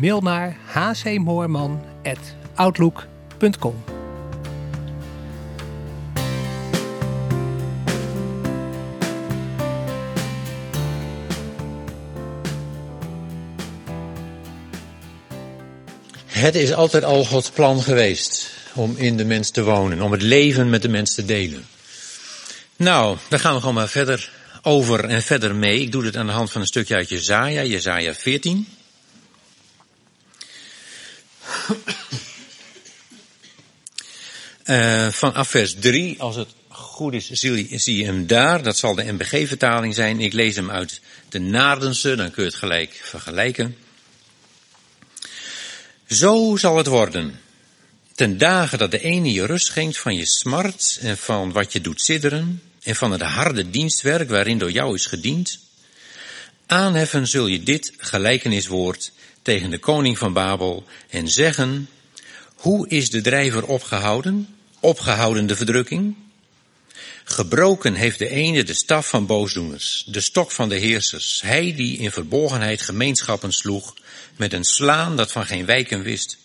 Mail naar hcmoorman.outlook.com. Het is altijd al Gods plan geweest om in de mens te wonen, om het leven met de mens te delen. Nou, daar gaan we gewoon maar verder over en verder mee. Ik doe dit aan de hand van een stukje uit Jezaja, Jezaja 14. Uh, vanaf vers 3, als het goed is, zie, je hem daar. Dat zal de MBG-vertaling zijn. Ik lees hem uit de Naardense, dan kun je het gelijk vergelijken. Zo zal het worden. Ten dagen dat de ene je rust schenkt van je smart en van wat je doet sidderen en van het harde dienstwerk waarin door jou is gediend. Aanheffen zul je dit gelijkeniswoord tegen de koning van Babel en zeggen, hoe is de drijver opgehouden? Opgehouden de verdrukking? Gebroken heeft de ene de staf van boosdoeners, de stok van de heersers, hij die in verborgenheid gemeenschappen sloeg, met een slaan dat van geen wijken wist,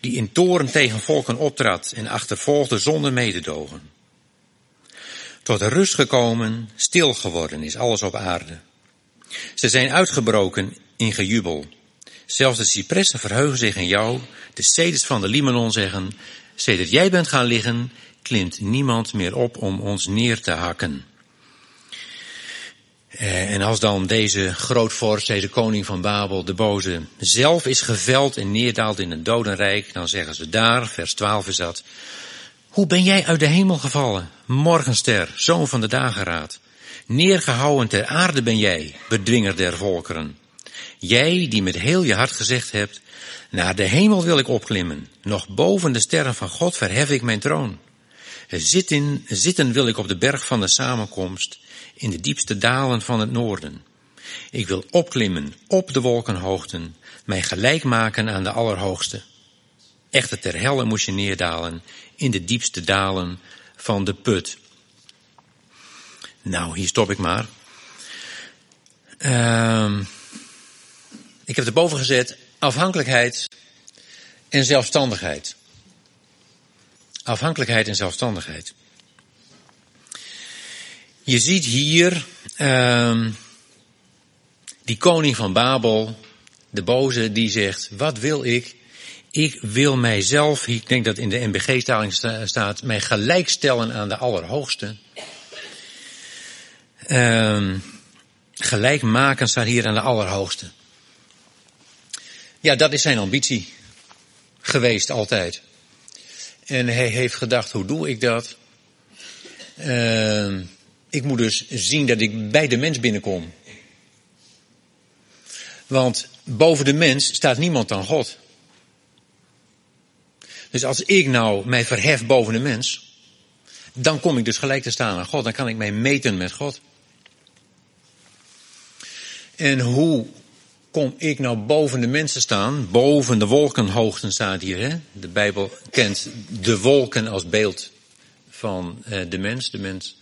die in toren tegen volken optrad en achtervolgde zonder mededogen. Tot rust gekomen, stil geworden is alles op aarde. Ze zijn uitgebroken in gejubel. Zelfs de cipressen verheugen zich in jou, de ceders van de Limanon zeggen, sedert jij bent gaan liggen, klimt niemand meer op om ons neer te hakken. Eh, en als dan deze grootvorst, deze koning van Babel, de boze, zelf is geveld en neerdaalt in het dodenrijk, dan zeggen ze daar, vers 12 is dat, hoe ben jij uit de hemel gevallen, morgenster, zoon van de dageraad? Neergehouden ter aarde ben jij, bedwinger der volkeren. Jij die met heel je hart gezegd hebt, naar de hemel wil ik opklimmen, nog boven de sterren van God verhef ik mijn troon. Zitten, wil ik op de berg van de samenkomst, in de diepste dalen van het noorden. Ik wil opklimmen op de wolkenhoogten, mij gelijk maken aan de Allerhoogste. Echter ter helle moest je neerdalen in de diepste dalen van de put. Nou, hier stop ik maar. Uh, ik heb erboven gezet afhankelijkheid en zelfstandigheid. Afhankelijkheid en zelfstandigheid. Je ziet hier uh, die koning van Babel, de boze, die zegt, wat wil ik? Ik wil mijzelf, ik denk dat in de NBG-staling staat, mij gelijkstellen aan de Allerhoogste. Uh, gelijk maken staat hier aan de Allerhoogste. Ja, dat is zijn ambitie geweest altijd. En hij heeft gedacht, hoe doe ik dat? Uh, ik moet dus zien dat ik bij de mens binnenkom. Want boven de mens staat niemand dan God. Dus als ik nou mij verhef boven de mens, dan kom ik dus gelijk te staan aan God. Dan kan ik mij meten met God. En hoe kom ik nou boven de mensen staan? Boven de wolkenhoogten staat hier. Hè? De Bijbel kent de wolken als beeld van uh, de mens. De mens.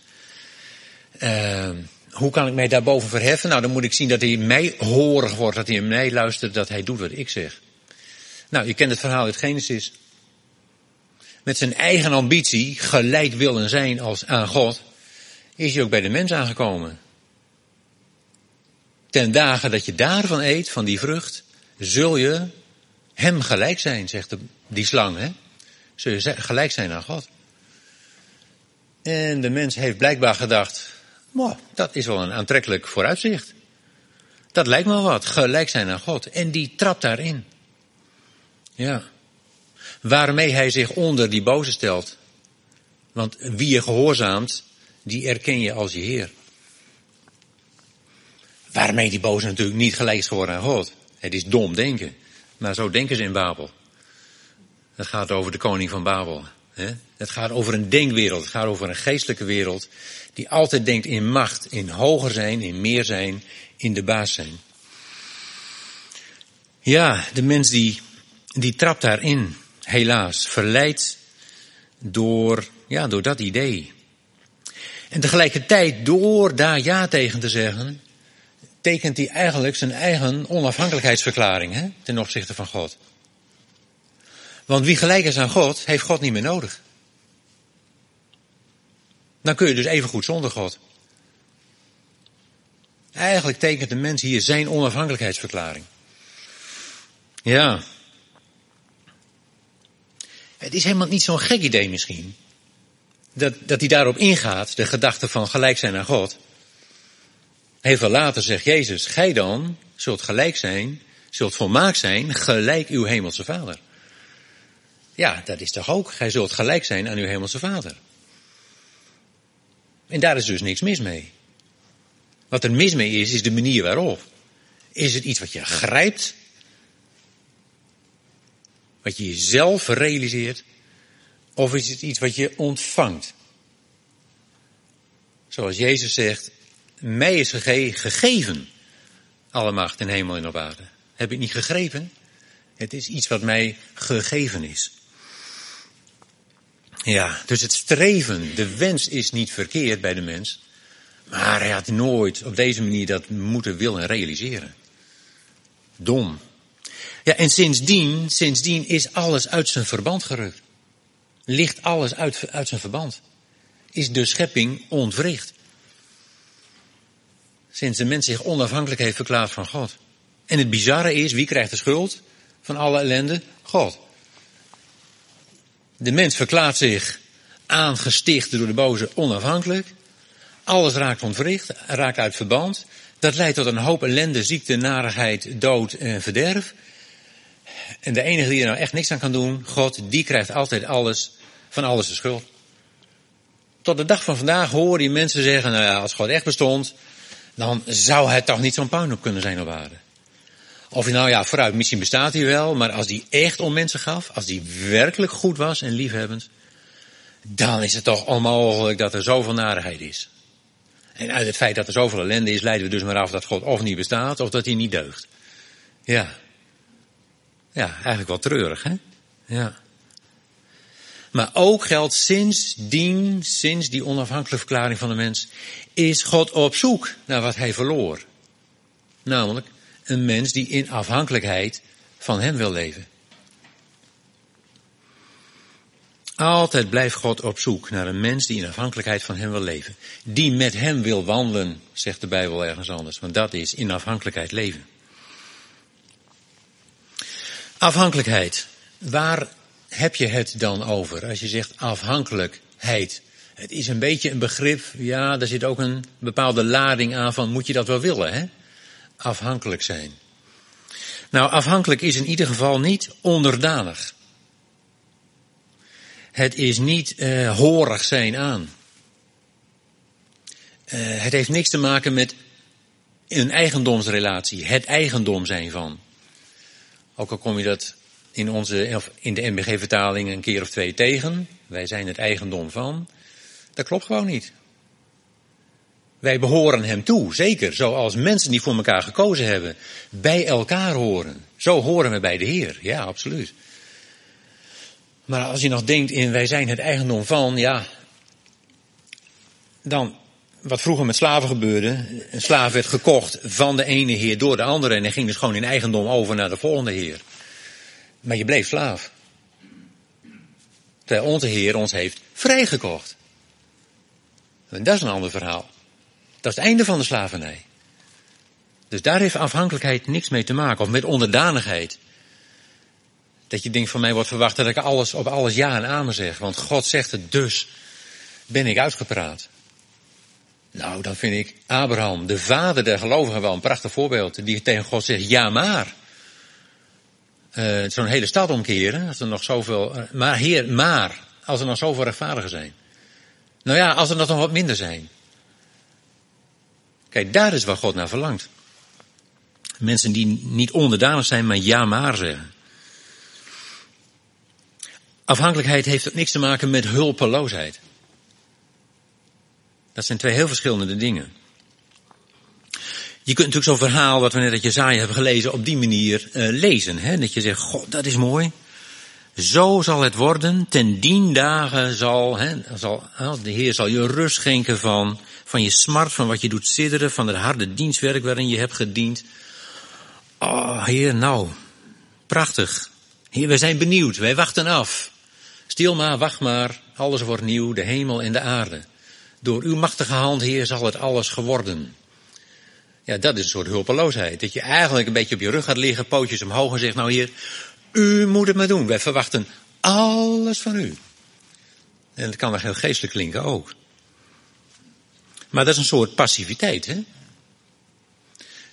Uh, hoe kan ik mij daarboven verheffen? Nou, dan moet ik zien dat hij mij horig wordt, dat hij in mij luistert, dat hij doet wat ik zeg. Nou, je kent het verhaal uit Genesis. Met zijn eigen ambitie, gelijk willen zijn als aan God, is hij ook bij de mens aangekomen. Ten dagen dat je daarvan eet, van die vrucht, zul je hem gelijk zijn, zegt de, die slang. Hè? Zul je gelijk zijn aan God. En de mens heeft blijkbaar gedacht, wow, dat is wel een aantrekkelijk vooruitzicht. Dat lijkt me wat, gelijk zijn aan God. En die trapt daarin. Ja. Waarmee hij zich onder die boze stelt. Want wie je gehoorzaamt, die erken je als je Heer. Waarmee die boze natuurlijk niet gelijk geworden aan God. Het is dom denken. Maar zo denken ze in Babel. Het gaat over de koning van Babel. Hè? Het gaat over een denkwereld. Het gaat over een geestelijke wereld. Die altijd denkt in macht, in hoger zijn, in meer zijn, in de baas zijn. Ja, de mens die, die trapt daarin, helaas, verleid door, ja, door dat idee. En tegelijkertijd, door daar ja tegen te zeggen, tekent hij eigenlijk zijn eigen onafhankelijkheidsverklaring hè, ten opzichte van God. Want wie gelijk is aan God, heeft God niet meer nodig. Dan kun je dus even goed zonder God. Eigenlijk tekent de mens hier zijn onafhankelijkheidsverklaring. Ja. Het is helemaal niet zo'n gek idee misschien. Dat, dat hij daarop ingaat, de gedachte van gelijk zijn aan God. Heel veel later zegt Jezus, gij dan zult gelijk zijn, zult volmaakt zijn, gelijk uw hemelse vader. Ja, dat is toch ook, gij zult gelijk zijn aan uw hemelse vader. En daar is dus niks mis mee. Wat er mis mee is, is de manier waarop. Is het iets wat je grijpt? Wat je jezelf realiseert? Of is het iets wat je ontvangt? Zoals Jezus zegt, mij is gegeven alle macht in hemel en op aarde. Heb ik niet gegrepen? Het is iets wat mij gegeven is. Ja, dus het streven, de wens is niet verkeerd bij de mens. Maar hij had nooit op deze manier dat moeten willen realiseren. Dom. Ja, en sindsdien, sindsdien is alles uit zijn verband gerukt. Ligt alles uit, uit zijn verband. Is de schepping ontwricht. Sinds de mens zich onafhankelijk heeft verklaard van God. En het bizarre is, wie krijgt de schuld van alle ellende? God. De mens verklaart zich aangesticht door de boze onafhankelijk. Alles raakt ontwricht, raakt uit verband. Dat leidt tot een hoop ellende, ziekte, narigheid, dood en verderf. En de enige die er nou echt niks aan kan doen, God, die krijgt altijd alles, van alles de schuld. Tot de dag van vandaag hoor je mensen zeggen, nou ja, als God echt bestond, dan zou het toch niet zo'n puinhoop kunnen zijn op aarde. Of je nou ja, vooruit, misschien bestaat hij wel, maar als die echt om mensen gaf, als die werkelijk goed was en liefhebbend, dan is het toch onmogelijk dat er zoveel narigheid is. En uit het feit dat er zoveel ellende is, leiden we dus maar af dat God of niet bestaat, of dat hij niet deugt. Ja. Ja, eigenlijk wel treurig, hè? Ja. Maar ook geldt sindsdien, sinds die onafhankelijke verklaring van de mens, is God op zoek naar wat hij verloor. Namelijk een mens die in afhankelijkheid van hem wil leven. Altijd blijft God op zoek naar een mens die in afhankelijkheid van hem wil leven. Die met hem wil wandelen, zegt de Bijbel ergens anders. Want dat is in afhankelijkheid leven. Afhankelijkheid. Waar heb je het dan over als je zegt afhankelijkheid? Het is een beetje een begrip, ja, daar zit ook een bepaalde lading aan van moet je dat wel willen, hè? Afhankelijk zijn. Nou, afhankelijk is in ieder geval niet onderdanig. Het is niet uh, horig zijn aan. Uh, het heeft niks te maken met een eigendomsrelatie, het eigendom zijn van. Ook al kom je dat in, onze, in de MBG-vertaling een keer of twee tegen. Wij zijn het eigendom van. Dat klopt gewoon niet. Wij behoren hem toe, zeker. Zoals mensen die voor elkaar gekozen hebben, bij elkaar horen. Zo horen we bij de Heer. Ja, absoluut. Maar als je nog denkt in wij zijn het eigendom van, ja, dan wat vroeger met slaven gebeurde, een slaaf werd gekocht van de ene heer door de andere en hij ging dus gewoon in eigendom over naar de volgende heer. Maar je bleef slaaf. Terwijl onze heer ons heeft vrijgekocht. En dat is een ander verhaal. Dat is het einde van de slavernij. Dus daar heeft afhankelijkheid niks mee te maken. Of met onderdanigheid. Dat je denkt van mij wordt verwacht dat ik alles op alles ja en amen zeg. Want God zegt het, dus ben ik uitgepraat. Nou, dan vind ik Abraham, de vader der gelovigen, wel een prachtig voorbeeld. Die tegen God zegt, ja maar uh, zo'n hele stad omkeren. Als er nog zoveel. Eh, maar, heer, maar, als er nog zoveel rechtvaardigen zijn. Nou ja, als er nog wat minder zijn. Kijk, daar is waar God naar verlangt. Mensen die niet onderdanig zijn, maar ja maar zeggen. Afhankelijkheid heeft ook niks te maken met hulpeloosheid. Dat zijn twee heel verschillende dingen. Je kunt natuurlijk zo'n verhaal wat we net uit Jezaja hebben gelezen op die manier uh, lezen. Hè? Dat je zegt, god, dat is mooi. Zo zal het worden, ten dien dagen zal, hè, zal, de Heer zal je rust schenken van, van je smart, van wat je doet sidderen, van het harde dienstwerk waarin je hebt gediend. Oh, Heer, nou, prachtig. Heer, wij zijn benieuwd, wij wachten af. Stil maar, wacht maar, alles wordt nieuw, de hemel en de aarde. Door uw machtige hand, Heer, zal het alles geworden. Ja, dat is een soort hulpeloosheid. Dat je eigenlijk een beetje op je rug gaat liggen, pootjes omhoog en zegt, nou Heer, u moet het maar doen. Wij verwachten alles van u. En dat kan wel heel geestelijk klinken ook. Maar dat is een soort passiviteit, hè?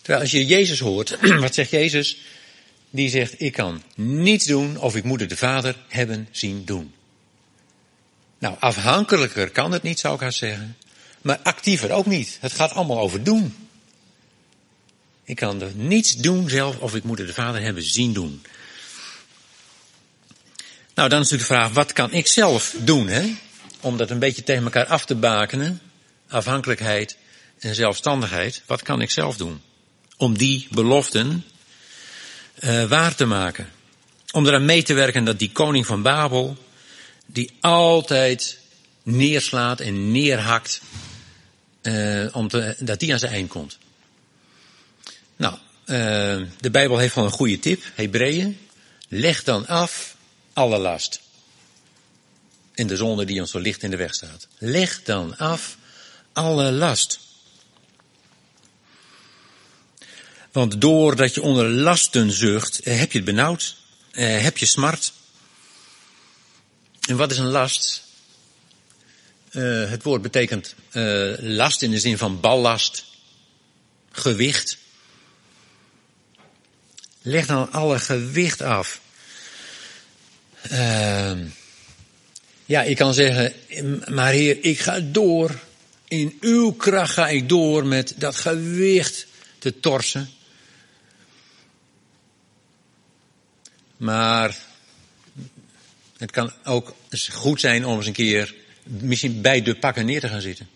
Terwijl als je Jezus hoort, wat zegt Jezus? Die zegt, ik kan niets doen of ik moet het de Vader hebben zien doen. Nou, afhankelijker kan het niet, zou ik haast zeggen. Maar actiever ook niet. Het gaat allemaal over doen. Ik kan er niets doen zelf of ik moet het de Vader hebben zien doen. Nou, dan is natuurlijk de vraag, wat kan ik zelf doen, hè? Om dat een beetje tegen elkaar af te bakenen. Afhankelijkheid en zelfstandigheid. Wat kan ik zelf doen? Om die beloften uh, waar te maken. Om eraan mee te werken dat die koning van Babel, die altijd neerslaat en neerhakt, uh, om te, dat die aan zijn eind komt. Nou, uh, de Bijbel heeft wel een goede tip, Hebreeën. Leg dan af alle last. En de zonde die ons zo licht in de weg staat. Leg dan af alle last. Want doordat je onder lasten zucht, eh, heb je het benauwd, eh, heb je smart. En wat is een last? Het woord betekent last in de zin van ballast, gewicht. Leg dan alle gewicht af. Uh, ja, ik kan zeggen, maar Heer, ik ga door. In uw kracht ga ik door met dat gewicht te torsen. Maar het kan ook goed zijn om eens een keer misschien bij de pakken neer te gaan zitten.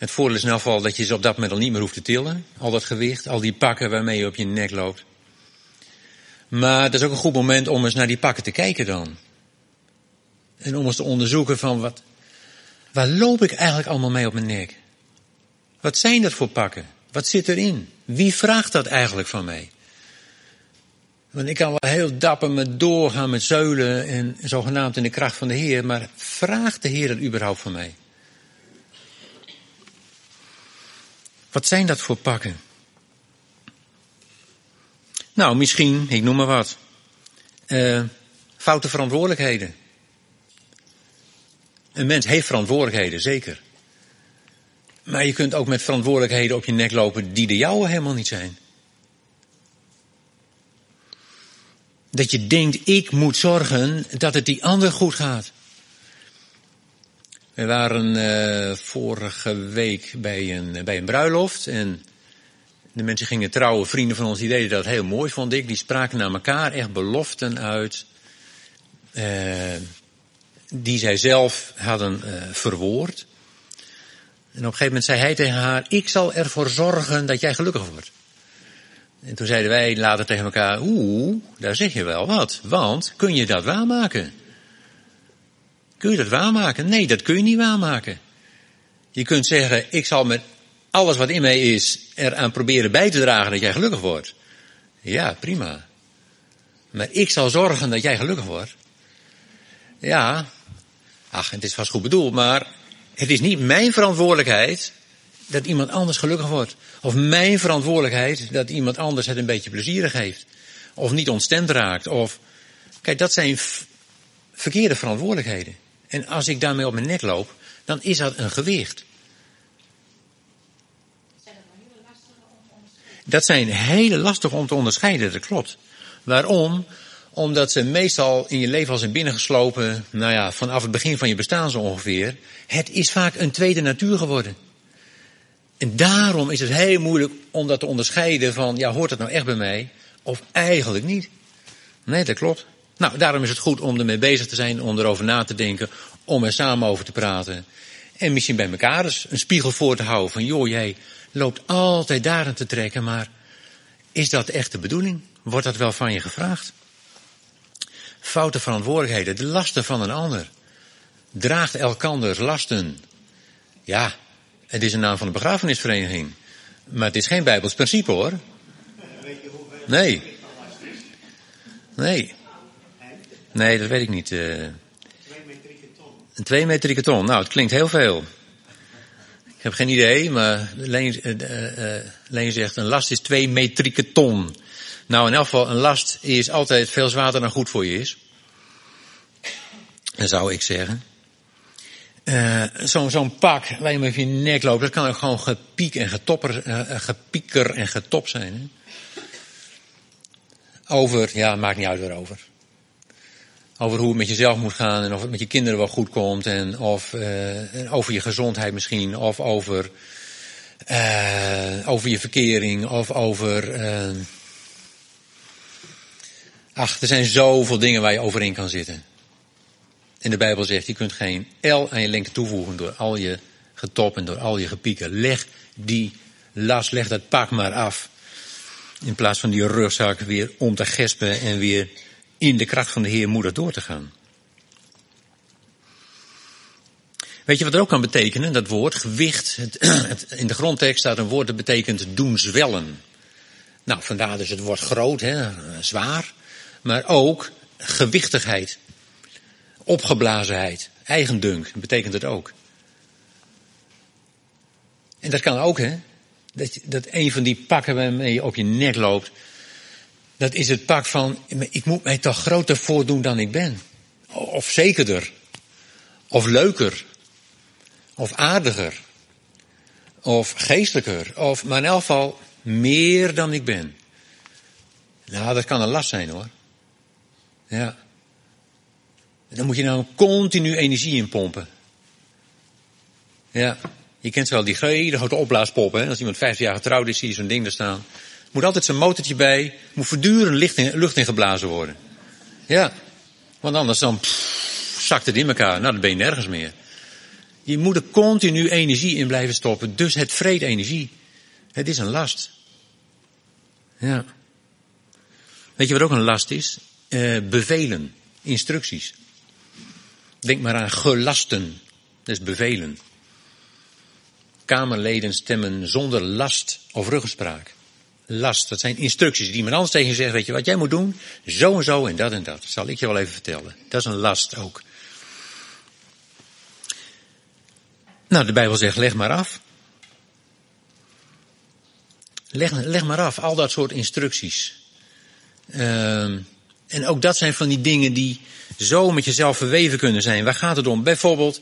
Het voordeel is in ieder geval dat je ze op dat moment al niet meer hoeft te tillen. Al dat gewicht, al die pakken waarmee je op je nek loopt. Maar het is ook een goed moment om eens naar die pakken te kijken dan. En om eens te onderzoeken van wat, waar loop ik eigenlijk allemaal mee op mijn nek? Wat zijn dat voor pakken? Wat zit erin? Wie vraagt dat eigenlijk van mij? Want ik kan wel heel dapper met doorgaan met zeulen en zogenaamd in de kracht van de Heer, maar vraagt de Heer dat überhaupt van mij? Wat zijn dat voor pakken? Nou, misschien, ik noem maar wat. Uh, foute verantwoordelijkheden. Een mens heeft verantwoordelijkheden, zeker. Maar je kunt ook met verantwoordelijkheden op je nek lopen die de jouwe helemaal niet zijn. Dat je denkt, ik moet zorgen dat het die ander goed gaat. We waren uh, vorige week bij een, bij een bruiloft en de mensen gingen trouwen, vrienden van ons, die deden dat heel mooi, vond ik. Die spraken naar elkaar echt beloften uit, uh, die zij zelf hadden uh, verwoord. En op een gegeven moment zei hij tegen haar, ik zal ervoor zorgen dat jij gelukkig wordt. En toen zeiden wij later tegen elkaar, oeh, daar zeg je wel wat. Want, kun je dat waarmaken? Kun je dat waarmaken? Nee, dat kun je niet waarmaken. Je kunt zeggen, ik zal met alles wat in mij is eraan proberen bij te dragen dat jij gelukkig wordt. Ja, prima. Maar ik zal zorgen dat jij gelukkig wordt. Ja, ach, het is vast goed bedoeld, maar het is niet mijn verantwoordelijkheid dat iemand anders gelukkig wordt. Of mijn verantwoordelijkheid dat iemand anders het een beetje plezierig heeft. Of niet ontstemd raakt. Of, kijk, dat zijn verkeerde verantwoordelijkheden. En als ik daarmee op mijn nek loop, dan is dat een gewicht. Dat zijn hele lastig om te onderscheiden, dat klopt. Waarom? Omdat ze meestal in je leven al zijn binnengeslopen, nou ja, vanaf het begin van je bestaan zo ongeveer. Het is vaak een tweede natuur geworden. En daarom is het heel moeilijk om dat te onderscheiden van, ja, hoort het nou echt bij mij? Of eigenlijk niet. Nee, dat klopt. Nou, daarom is het goed om ermee bezig te zijn, om erover na te denken, om er samen over te praten. En misschien bij elkaar eens een spiegel voor te houden van, joh, jij loopt altijd daarin te trekken, maar is dat echt de bedoeling? Wordt dat wel van je gevraagd? Foute verantwoordelijkheden, de lasten van een ander. Draagt elkanders lasten. Ja, het is een naam van een begrafenisvereniging. Maar het is geen Bijbels principe hoor. Nee. Nee. Nee, dat weet ik niet. Uh, een twee metrieke ton. Nou, het klinkt heel veel. Ik heb geen idee, maar Leen, uh, uh, zegt een last is twee metrieke ton. Nou, in elk geval, een last is altijd veel zwaarder dan goed voor je is. Zou ik zeggen. Uh, Zo'n zo pak waar je met je nek loopt, dat kan ook gewoon gepiek en getopper, uh, gepieker en getop zijn. Hè? Over, ja, maakt niet uit waarover. Over hoe het met jezelf moet gaan en of het met je kinderen wel goed komt en of uh, over je gezondheid misschien, of over, over je verkering, of over. ach, er zijn zoveel dingen waar je overin kan zitten. En de Bijbel zegt, je kunt geen L aan je lengte toevoegen door al je getop en door al je gepieken. Leg die last, leg dat pak maar af. In plaats van die rugzak weer om te gespen en weer in de kracht van de Heer moeder door te gaan. Weet je wat het ook kan betekenen, dat woord? Gewicht. Het, in de grondtekst staat een woord dat betekent doen zwellen. Nou, vandaar dus het woord groot, hè, zwaar. Maar ook gewichtigheid opgeblazenheid, eigendunk, betekent het ook. En dat kan ook, hè? Dat, dat een van die pakken waarmee je op je nek loopt, dat is het pak van, ik moet mij toch groter voordoen dan ik ben. Of zekerder. Of leuker. Of aardiger. Of geestelijker. Of, maar in elk geval meer dan ik ben. Nou, dat kan een last zijn hoor. Ja. Dan moet je nou continu energie in pompen. Ja, je kent wel die hele grote opblaaspoppen. Hè? Als iemand 15 jaar getrouwd is, zie je zo'n ding daar staan. Moet altijd zijn motortje bij, moet voortdurend lucht in, lucht in geblazen worden. Ja, want anders dan zakt het in elkaar. Nou, dan ben je nergens meer. Je moet er continu energie in blijven stoppen. Dus het vreet energie. Het is een last. Ja. Weet je wat ook een last is? Uh, bevelen, instructies. Denk maar aan gelasten. Dat is bevelen. Kamerleden stemmen zonder last of ruggespraak. Last, dat zijn instructies die iemand anders tegen je zegt, weet je wat jij moet doen? Zo en zo en dat en dat. Zal ik je wel even vertellen. Dat is een last ook. Nou, de Bijbel zegt, leg maar af. Leg, leg maar af, al dat soort instructies. Uh, en ook dat zijn van die dingen die zo met jezelf verweven kunnen zijn. Waar gaat het om? Bijvoorbeeld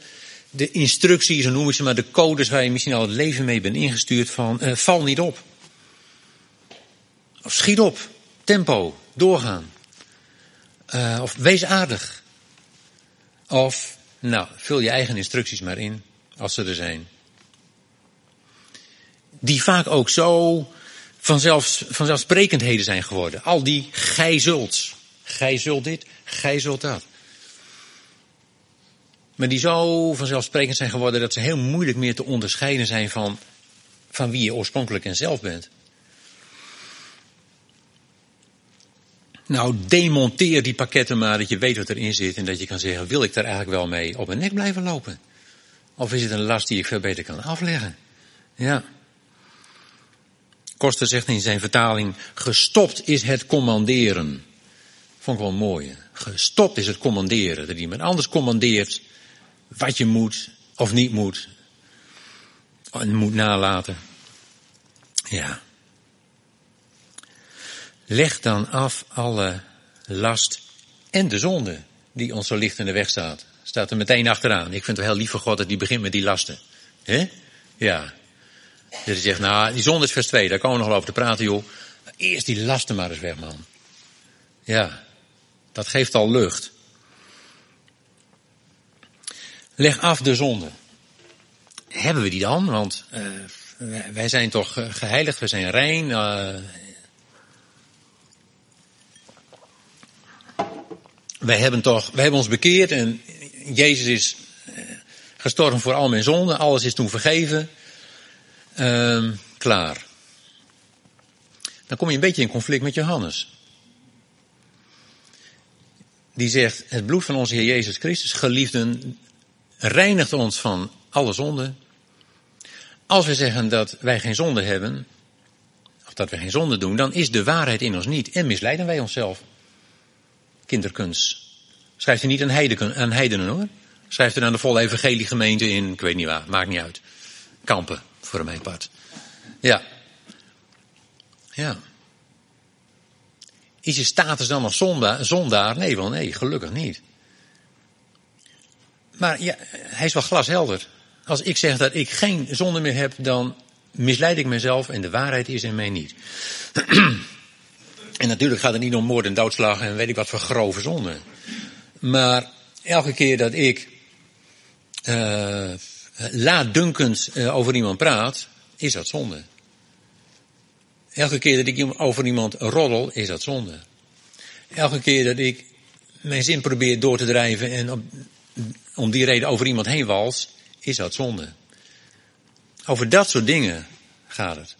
de instructies, zo noem ik ze maar, de codes waar je misschien al het leven mee bent ingestuurd van uh, val niet op. Of schiet op, tempo, doorgaan. Uh, of wees aardig. Of, nou, vul je eigen instructies maar in, als ze er zijn. Die vaak ook zo vanzelf, vanzelfsprekendheden zijn geworden. Al die gij zult. Gij zult dit, gij zult dat. Maar die zo vanzelfsprekend zijn geworden dat ze heel moeilijk meer te onderscheiden zijn van, van wie je oorspronkelijk en zelf bent. Nou, demonteer die pakketten maar dat je weet wat erin zit en dat je kan zeggen, wil ik daar eigenlijk wel mee op mijn nek blijven lopen? Of is het een last die ik veel beter kan afleggen? Ja. Koster zegt in zijn vertaling, gestopt is het commanderen. Vond ik wel mooi. Gestopt is het commanderen. Dat iemand anders commandeert wat je moet of niet moet. En moet nalaten. Ja. Leg dan af alle last en de zonde die ons zo licht in de weg staat. Staat er meteen achteraan. Ik vind het heel lief voor God dat die begint met die lasten. Hè? Ja. Dus hij zegt, nou, die zonde is vers 2, daar komen we nog wel over te praten, joh. Eerst die lasten maar eens weg, man. Ja. Dat geeft al lucht. Leg af de zonde. Hebben we die dan? Want uh, wij zijn toch eh, geheiligd, we zijn rein. Uh, wij hebben toch, wij hebben ons bekeerd en Jezus is eh, gestorven voor al mijn zonden, alles is toen vergeven. Ehm, klaar. Dan kom je een beetje in conflict met Johannes. Die zegt, het bloed van onze Heer Jezus Christus, geliefden, reinigt ons van alle zonden. Als we zeggen dat wij geen zonde hebben, of dat we geen zonde doen, dan is de waarheid in ons niet en misleiden wij onszelf. Kinderkunst. Schrijft hij niet aan, heidenen, aan heidenen hoor. Schrijft er aan de volle evangelie gemeente in, ik weet niet waar, maakt niet uit. Kampen, voor mijn part. Ja. Ja. Is je status dan nog zondaar? zondaar? Nee, wel nee, gelukkig niet. Maar ja, hij is wel glashelder. Als ik zeg dat ik geen zonde meer heb, dan misleid ik mezelf en de waarheid is in mij niet. en natuurlijk gaat het niet om moord en doodslag en weet ik wat voor grove zonden. Maar elke keer dat ik uh, laatdunkend uh, over iemand praat, is dat zonde. Elke keer dat ik over iemand roddel, is dat zonde. Elke keer dat ik mijn zin probeer door te drijven en om die reden over iemand heen wals, is dat zonde. Over dat soort dingen gaat het.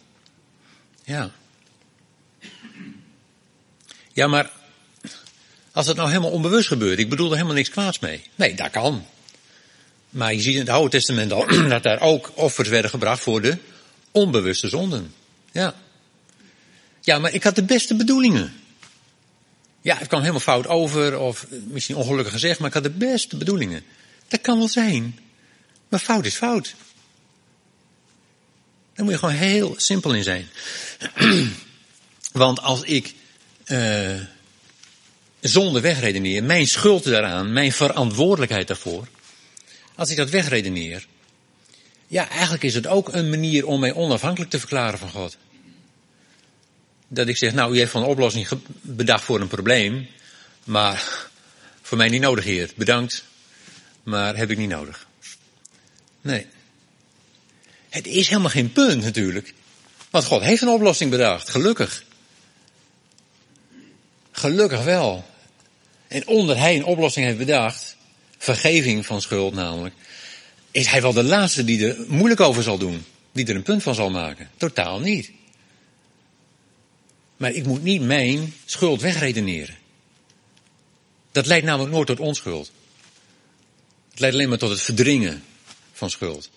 Ja. Ja, maar als het nou helemaal onbewust gebeurt, ik bedoel er helemaal niks kwaads mee. Nee, dat kan. Maar je ziet in het Oude Testament al dat daar ook offers werden gebracht voor de onbewuste zonden. Ja. Ja, maar ik had de beste bedoelingen. Ja, het kwam helemaal fout over, of misschien ongelukkig gezegd, maar ik had de beste bedoelingen. Dat kan wel zijn. Maar fout is fout. Daar moet je gewoon heel simpel in zijn. Want als ik uh, zonde wegredeneer, mijn schuld daaraan, mijn verantwoordelijkheid daarvoor, als ik dat wegredeneer, ja, eigenlijk is het ook een manier om mij onafhankelijk te verklaren van God. Dat ik zeg, nou, u heeft van een oplossing bedacht voor een probleem, maar voor mij niet nodig, heer. Bedankt, maar heb ik niet nodig. Nee. Het is helemaal geen punt natuurlijk. Want God heeft een oplossing bedacht, gelukkig. Gelukkig wel. En onder hij een oplossing heeft bedacht, vergeving van schuld namelijk, is hij wel de laatste die er moeilijk over zal doen. Die er een punt van zal maken. Totaal niet. Maar ik moet niet mijn schuld wegredeneren. Dat leidt namelijk nooit tot onschuld. Het leidt alleen maar tot het verdringen van schuld.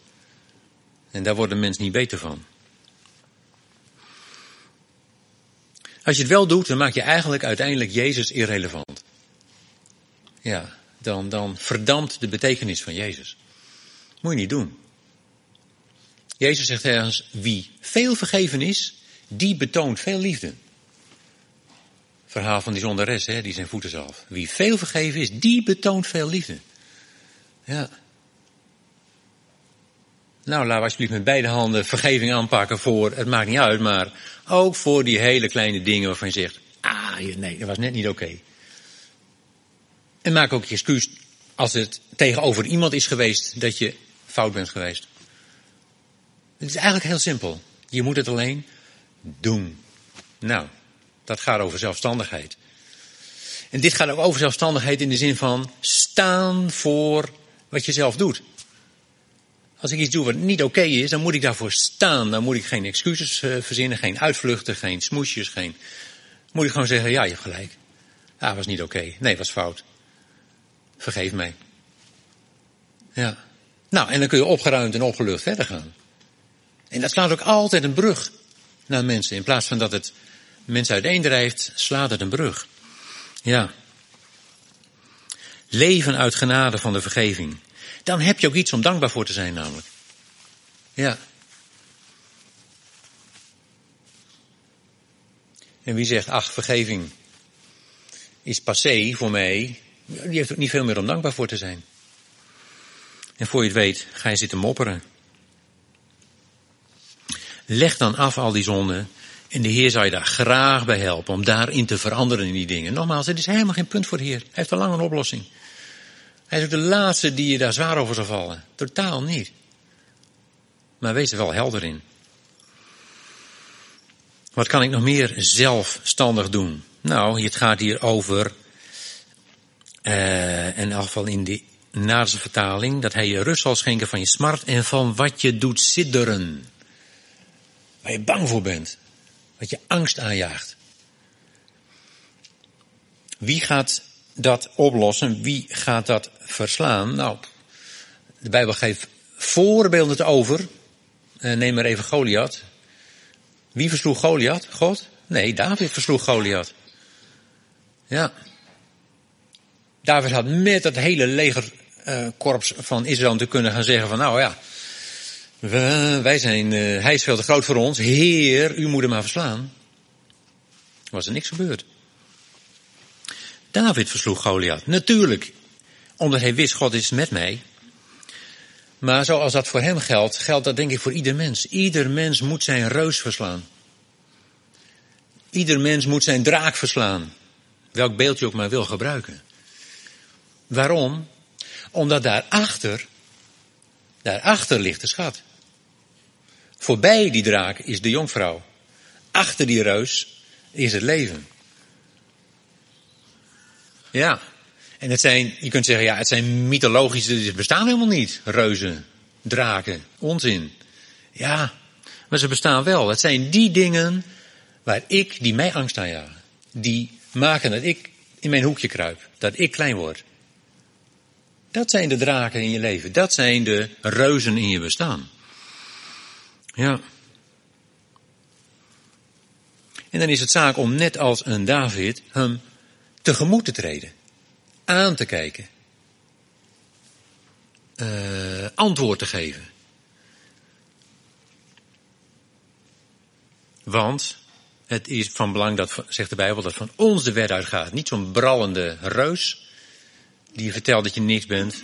En daar wordt de mens niet beter van. Als je het wel doet, dan maak je eigenlijk uiteindelijk Jezus irrelevant. Ja, dan, dan verdampt de betekenis van Jezus. Moet je niet doen. Jezus zegt ergens, wie veel vergeven is, die betoont veel liefde. Verhaal van die zondares, hè, die zijn voeten zelf. Wie veel vergeven is, die betoont veel liefde. Ja. Nou, laten we alsjeblieft met beide handen vergeving aanpakken voor, het maakt niet uit, maar ook voor die hele kleine dingen waarvan je zegt, ah, nee, dat was net niet oké. En maak ook je excuus als het tegenover iemand is geweest dat je fout bent geweest. Het is eigenlijk heel simpel. Je moet het alleen doen. Nou, dat gaat over zelfstandigheid. En dit gaat ook over zelfstandigheid in de zin van staan voor wat je zelf doet. Als ik iets doe wat niet oké is, dan moet ik daarvoor staan. Dan moet ik geen excuses uh, verzinnen, geen uitvluchten, geen smoesjes, geen... Moet ik gewoon zeggen, ja, je hebt gelijk. Ja, was niet oké. Nee, was fout. Vergeef mij. Ja. Nou, en dan kun je opgeruimd en opgelucht verder gaan. En dat slaat ook altijd een brug naar mensen. In plaats van dat het mensen uiteendrijft, slaat het een brug. Ja. Leven uit genade van de vergeving. Dan heb je ook iets om dankbaar voor te zijn namelijk. Ja. En wie zegt, ach, vergeving is passé voor mij, die heeft ook niet veel meer om dankbaar voor te zijn. En voor je het weet, ga je zitten mopperen. Leg dan af al die zonden. En de Heer zou je daar graag bij helpen om daarin te veranderen in die dingen. Nogmaals, het is helemaal geen punt voor de Heer. Hij heeft al lang een oplossing. Hij is ook de laatste die je daar zwaar over zal vallen. Totaal niet. Maar wees er wel helder in. Wat kan ik nog meer zelfstandig doen? Nou, het gaat hier over Uh, in elk geval in de Naarse vertaling, dat hij je rust zal schenken van je smart en van wat je doet sidderen. Waar je bang voor bent. Wat je angst aanjaagt. Wie gaat dat oplossen? Wie gaat dat verslaan? Nou, de Bijbel geeft voorbeelden over. Uh, neem maar even Goliath. Wie versloeg Goliath? God? Nee, David versloeg Goliath. Ja. David had met dat hele legerkorps uh, van Israël te kunnen gaan zeggen van nou ja, wij zijn, uh, hij is veel te groot voor ons. Heer, u moet hem maar verslaan. Was er niks gebeurd. David versloeg Goliath. Natuurlijk, omdat hij wist, God is met mij. Maar zoals dat voor hem geldt, geldt dat denk ik voor ieder mens. Ieder mens moet zijn reus verslaan. Ieder mens moet zijn draak verslaan. Welk beeld je ook maar wil gebruiken. Waarom? Omdat daarachter, daarachter ligt de schat. Voorbij die draak is de jonkvrouw. Achter die reus is het leven. Ja. En het zijn, je kunt zeggen, ja, het zijn mythologische, ze bestaan helemaal niet. Reuzen, draken, onzin. Ja, maar ze bestaan wel. Het zijn die dingen waar ik, die mij angst aanjagen. Die maken dat ik in mijn hoekje kruip. Dat ik klein word. Dat zijn de draken in je leven. Dat zijn de reuzen in je bestaan. Ja. En dan is het zaak om net als een David hem tegemoet te treden. Aan te kijken. Uh, antwoord te geven. Want het is van belang dat, zegt de Bijbel, dat van ons de wet uitgaat. Niet zo'n brallende reus die vertelt dat je niks bent.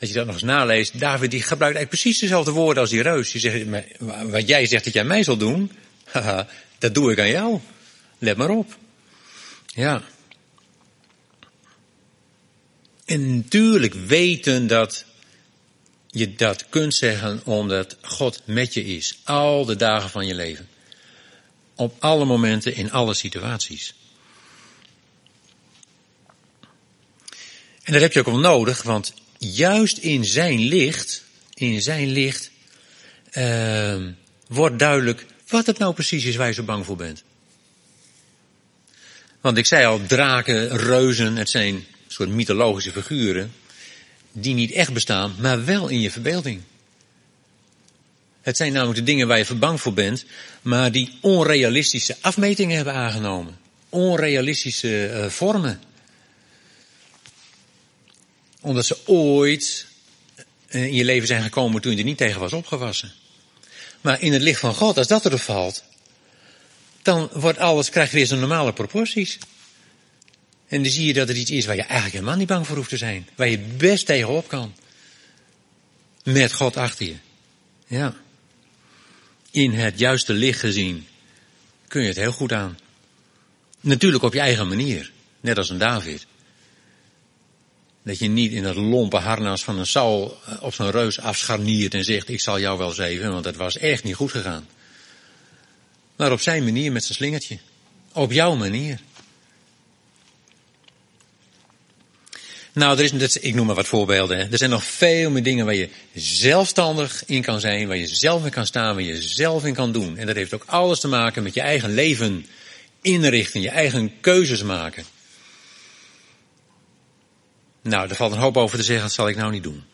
Als je dat nog eens naleest, David die gebruikt eigenlijk precies dezelfde woorden als die reus. Die zegt, wat jij zegt dat jij mij zal doen, haha, dat doe ik aan jou. Let maar op. Ja. En natuurlijk weten dat je dat kunt zeggen omdat God met je is. Al de dagen van je leven. Op alle momenten, in alle situaties. En dat heb je ook wel nodig, want juist in zijn licht, in zijn licht, uh, wordt duidelijk wat het nou precies is waar je zo bang voor bent. Want ik zei al, draken, reuzen, het zijn soort mythologische figuren, die niet echt bestaan, maar wel in je verbeelding. Het zijn namelijk de dingen waar je bang voor bent, maar die onrealistische afmetingen hebben aangenomen. Onrealistische uh, vormen. Omdat ze ooit uh, in je leven zijn gekomen toen je er niet tegen was opgewassen. Maar in het licht van God, als dat erop valt, dan wordt alles, krijgt weer zijn normale proporties. En dan zie je dat er iets is waar je eigenlijk helemaal niet bang voor hoeft te zijn. Waar je best tegenop kan. Met God achter je. Ja in het juiste licht gezien, kun je het heel goed aan. Natuurlijk op je eigen manier, net als een David. Dat je niet in het lompe harnas van een Saul eh, op zo'n reus afscharniert en zegt, ik zal jou wel zeven, want het was echt niet goed gegaan. Maar op zijn manier met zijn slingertje. Op jouw manier. Nou, er is, ik noem maar wat voorbeelden. Er zijn nog veel meer dingen waar je zelfstandig in kan zijn, waar je zelf in kan staan, waar je zelf in kan doen. En dat heeft ook alles te maken met je eigen leven inrichten, je eigen keuzes maken. Nou, daar valt een hoop over te zeggen, dat zal ik nou niet doen.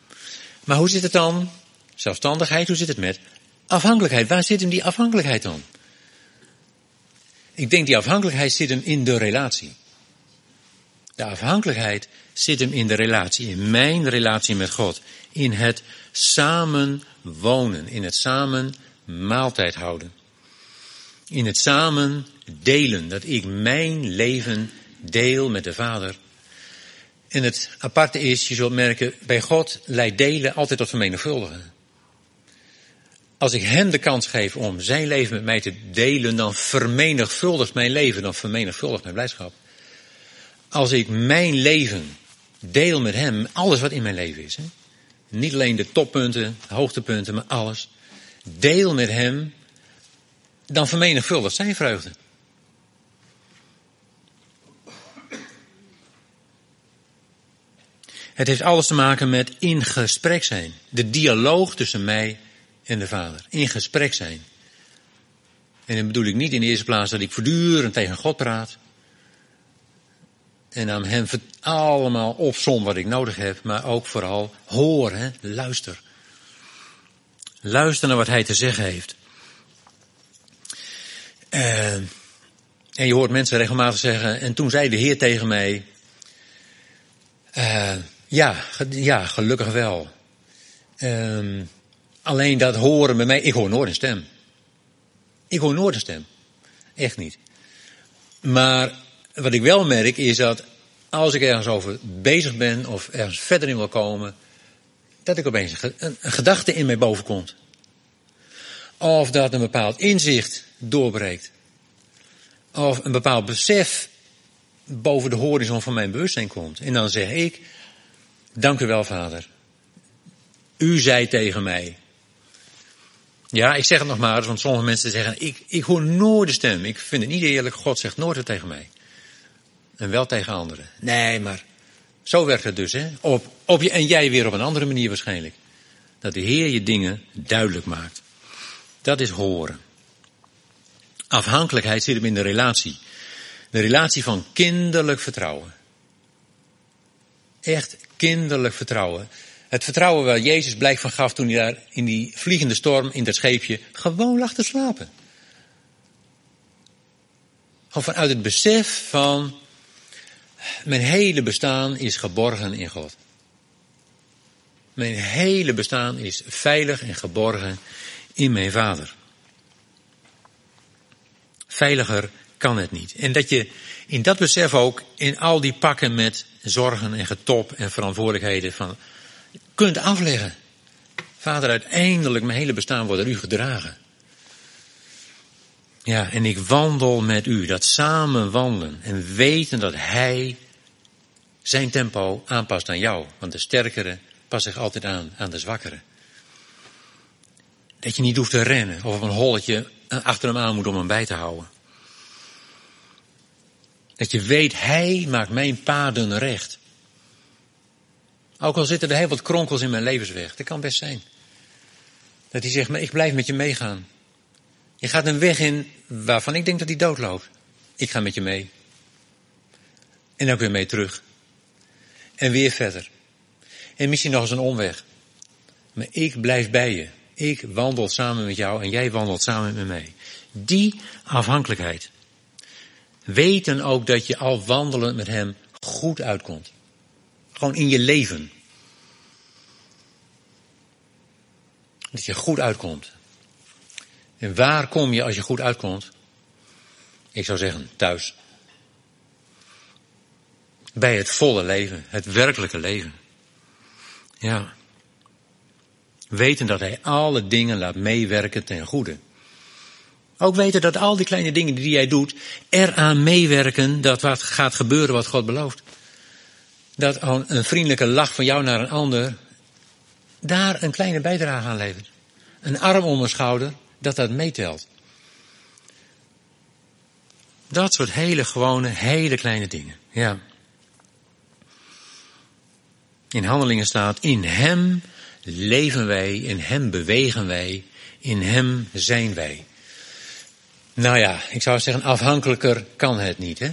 Maar hoe zit het dan? Zelfstandigheid, hoe zit het met afhankelijkheid? Waar zit hem die afhankelijkheid dan? Ik denk die afhankelijkheid zit hem in de relatie. De afhankelijkheid zit hem in de relatie, in mijn relatie met God. In het samen wonen, in het samen maaltijd houden. In het samen delen, dat ik mijn leven deel met de Vader. En het aparte is, je zult merken, bij God leidt delen altijd tot vermenigvuldigen. Als ik hem de kans geef om zijn leven met mij te delen, dan vermenigvuldigt mijn leven, dan vermenigvuldigt mijn blijdschap. Als ik mijn leven deel met hem alles wat in mijn leven is. Hè? Niet alleen de toppunten, de hoogtepunten, maar alles. Deel met hem, dan vermenigvuldigt zijn vreugde. Het heeft alles te maken met in gesprek zijn. De dialoog tussen mij en de Vader. In gesprek zijn. En dan bedoel ik niet in de eerste plaats dat ik voortdurend tegen God praat. En aan hem allemaal opsom wat ik nodig heb, maar ook vooral hoor, hè, luister. Luister naar wat hij te zeggen heeft. Uh, en je hoort mensen regelmatig zeggen, en toen zei de Heer tegen mij, uh, ja, ja, gelukkig wel. Uh, alleen dat horen bij mij, ik hoor nooit een stem. Ik hoor nooit een stem. Echt niet. Maar wat ik wel merk is dat als ik ergens over bezig ben of ergens verder in wil komen, dat ik opeens een, gedachte in mij boven komt. Of dat een bepaald inzicht doorbreekt. Of een bepaald besef boven de horizon van mijn bewustzijn komt. En dan zeg ik, dank u wel vader. U zei tegen mij. Ja, ik zeg het nog maar want sommige mensen zeggen, ik, ik hoor nooit de stem. Ik vind het niet eerlijk, God zegt nooit het tegen mij. En wel tegen anderen. Nee, maar zo werkt het dus, hè. Op, op je, en jij weer op een andere manier waarschijnlijk. Dat de Heer je dingen duidelijk maakt. Dat is horen. Afhankelijkheid zit hem in de relatie. De relatie van kinderlijk vertrouwen. Echt kinderlijk vertrouwen. Het vertrouwen waar Jezus blijk van gaf toen hij daar in die vliegende storm in dat scheepje gewoon lag te slapen. Gewoon vanuit het besef van mijn hele bestaan is geborgen in God. Mijn hele bestaan is veilig en geborgen in mijn Vader. Veiliger kan het niet. En dat je in dat besef ook in al die pakken met zorgen en getop en verantwoordelijkheden van kunt afleggen. Vader, uiteindelijk mijn hele bestaan wordt door u gedragen. Ja, en ik wandel met u, dat samen wandelen en weten dat hij zijn tempo aanpast aan jou. Want de sterkere past zich altijd aan aan de zwakkere. Dat je niet hoeft te rennen of op een holletje achter hem aan moet om hem bij te houden. Dat je weet, hij maakt mijn paden recht. Ook al zitten er heel wat kronkels in mijn levensweg, dat kan best zijn. Dat hij zegt, maar ik blijf met je meegaan. Je gaat een weg in waarvan ik denk dat hij doodloopt. Ik ga met je mee. En ook weer mee terug. En weer verder. En misschien nog eens een omweg. Maar ik blijf bij je. Ik wandel samen met jou en jij wandelt samen met mij. Die afhankelijkheid. Weten ook dat je al wandelend met hem goed uitkomt. Gewoon in je leven. Dat je goed uitkomt. En waar kom je als je goed uitkomt? Ik zou zeggen thuis. Bij het volle leven, het werkelijke leven. Ja. Weten dat hij alle dingen laat meewerken ten goede. Ook weten dat al die kleine dingen die jij doet, eraan meewerken dat wat gaat gebeuren wat God belooft. Dat een vriendelijke lach van jou naar een ander, daar een kleine bijdrage aan levert. Een arm een schouder, dat dat meetelt. Dat soort hele gewone, hele kleine dingen. Ja. In handelingen staat, in Hem leven wij, in Hem bewegen wij, in Hem zijn wij. Nou ja, ik zou zeggen, afhankelijker kan het niet, hè?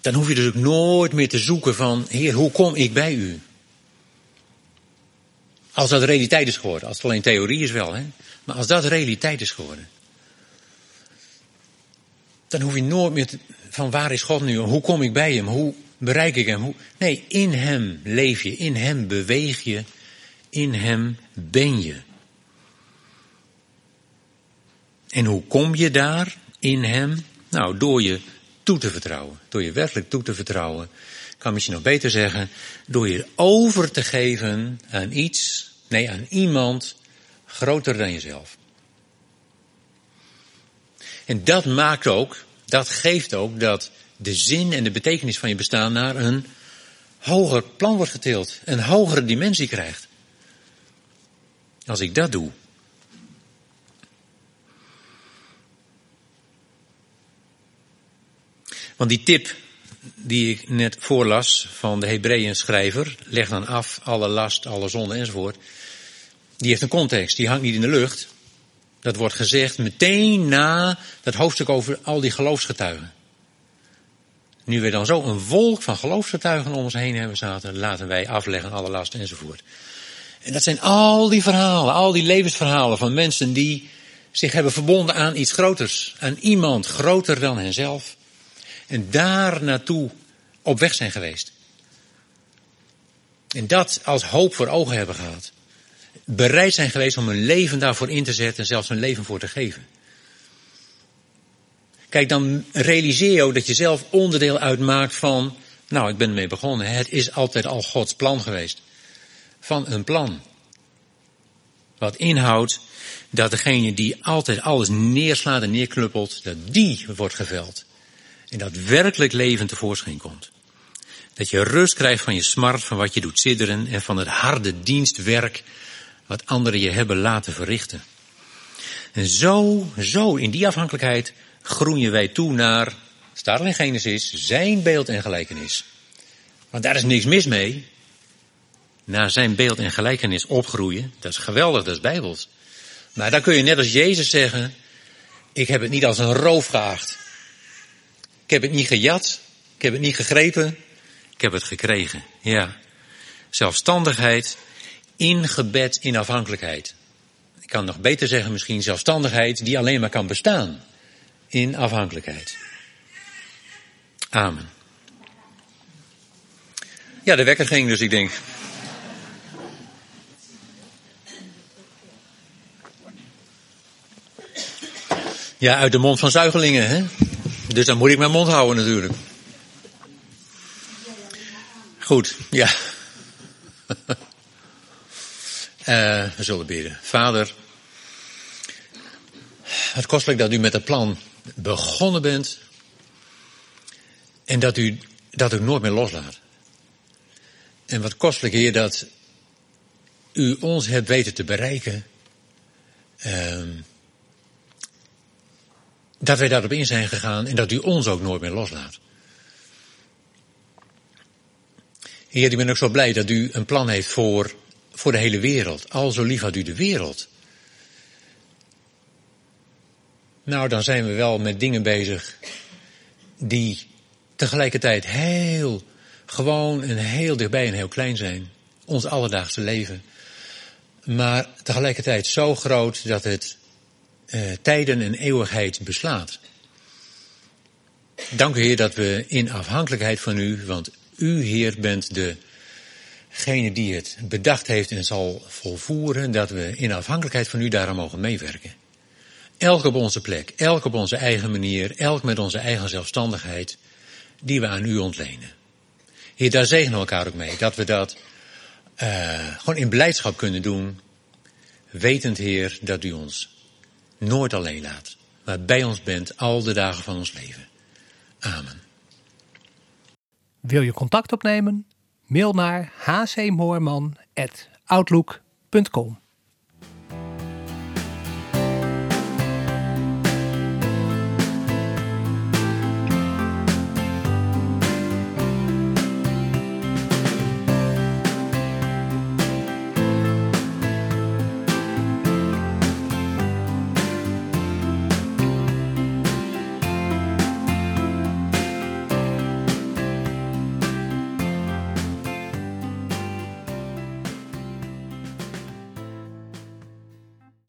Dan hoef je dus ook nooit meer te zoeken van, Heer, hoe kom ik bij u? Als dat realiteit is geworden, als het alleen theorie is wel, hè? Maar als dat realiteit is geworden, dan hoef je nooit meer te, van waar is God nu? Hoe kom ik bij hem? Hoe bereik ik hem? Hoe, nee, in hem leef je, in hem beweeg je, in hem ben je. En hoe kom je daar in hem? Nou, door je toe te vertrouwen. Door je werkelijk toe te vertrouwen. Kan misschien nog beter zeggen, door je over te geven aan iets, nee, aan iemand groter dan jezelf. En dat maakt ook, dat geeft ook dat de zin en de betekenis van je bestaan naar een hoger plan wordt getild, een hogere dimensie krijgt. Als ik dat doe. Want die tip, die ik net voorlas van de Hebreeën schrijver, leg dan af alle last, alle zonde enzovoort. Die heeft een context, die hangt niet in de lucht. Dat wordt gezegd meteen na dat hoofdstuk over al die geloofsgetuigen. Nu we dan zo een wolk van geloofsgetuigen om ons heen hebben zaten, laten wij afleggen alle last enzovoort. En dat zijn al die verhalen, al die levensverhalen van mensen die zich hebben verbonden aan iets groters, aan iemand groter dan henzelf. En daar naartoe op weg zijn geweest. En dat als hoop voor ogen hebben gehad. Bereid zijn geweest om hun leven daarvoor in te zetten en zelfs hun leven voor te geven. Kijk, dan realiseer je ook dat je zelf onderdeel uitmaakt van, nou, ik ben ermee begonnen. Het is altijd al Gods plan geweest. Van een plan. Wat inhoudt dat degene die altijd alles neerslaat en neerknuppelt, dat die wordt geveld. En dat werkelijk leven tevoorschijn komt. Dat je rust krijgt van je smart, van wat je doet sidderen en van het harde dienstwerk wat anderen je hebben laten verrichten. En zo, zo in die afhankelijkheid groeien wij toe naar, staat er in Genesis, zijn beeld en gelijkenis. Want daar is niks mis mee. Naar zijn beeld en gelijkenis opgroeien, dat is geweldig, dat is bijbels. Maar dan kun je net als Jezus zeggen, ik heb het niet als een roof geacht. Ik heb het niet gejat, ik heb het niet gegrepen, ik heb het gekregen. Ja. Zelfstandigheid, ingebed in afhankelijkheid. Ik kan nog beter zeggen misschien zelfstandigheid die alleen maar kan bestaan in afhankelijkheid. Amen. Ja, de wekker ging dus, ik denk. Ja, uit de mond van zuigelingen, hè? Dus dan moet ik mijn mond houden natuurlijk. Goed, ja. uh, we zullen bidden. Vader, het kostelijk dat u met het plan begonnen bent en dat u dat u nooit meer loslaat. En wat kostelijk, Heer, dat u ons hebt weten te bereiken. Uh, dat wij daarop in zijn gegaan en dat u ons ook nooit meer loslaat. Heer, ik ben ook zo blij dat u een plan heeft voor, voor de hele wereld. Al zo lief had u de wereld. Nou, dan zijn we wel met dingen bezig die tegelijkertijd heel gewoon en heel dichtbij en heel klein zijn. Ons alledaagse leven. Maar tegelijkertijd zo groot dat het uh, tijden en eeuwigheid beslaat. Dank u Heer dat we in afhankelijkheid van u, want u Heer bent degene die het bedacht heeft en zal volvoeren, dat we in afhankelijkheid van u daarom mogen meewerken. Elk op onze plek, elk op onze eigen manier, elk met onze eigen zelfstandigheid, die we aan u ontlenen. Heer, daar zegenen we elkaar ook mee, dat we dat uh, gewoon in blijdschap kunnen doen, wetend Heer dat u ons nooit alleen laat, maar bij ons bent al de dagen van ons leven. Amen. Wil je contact opnemen? Mail naar hcmoorman.outlook.com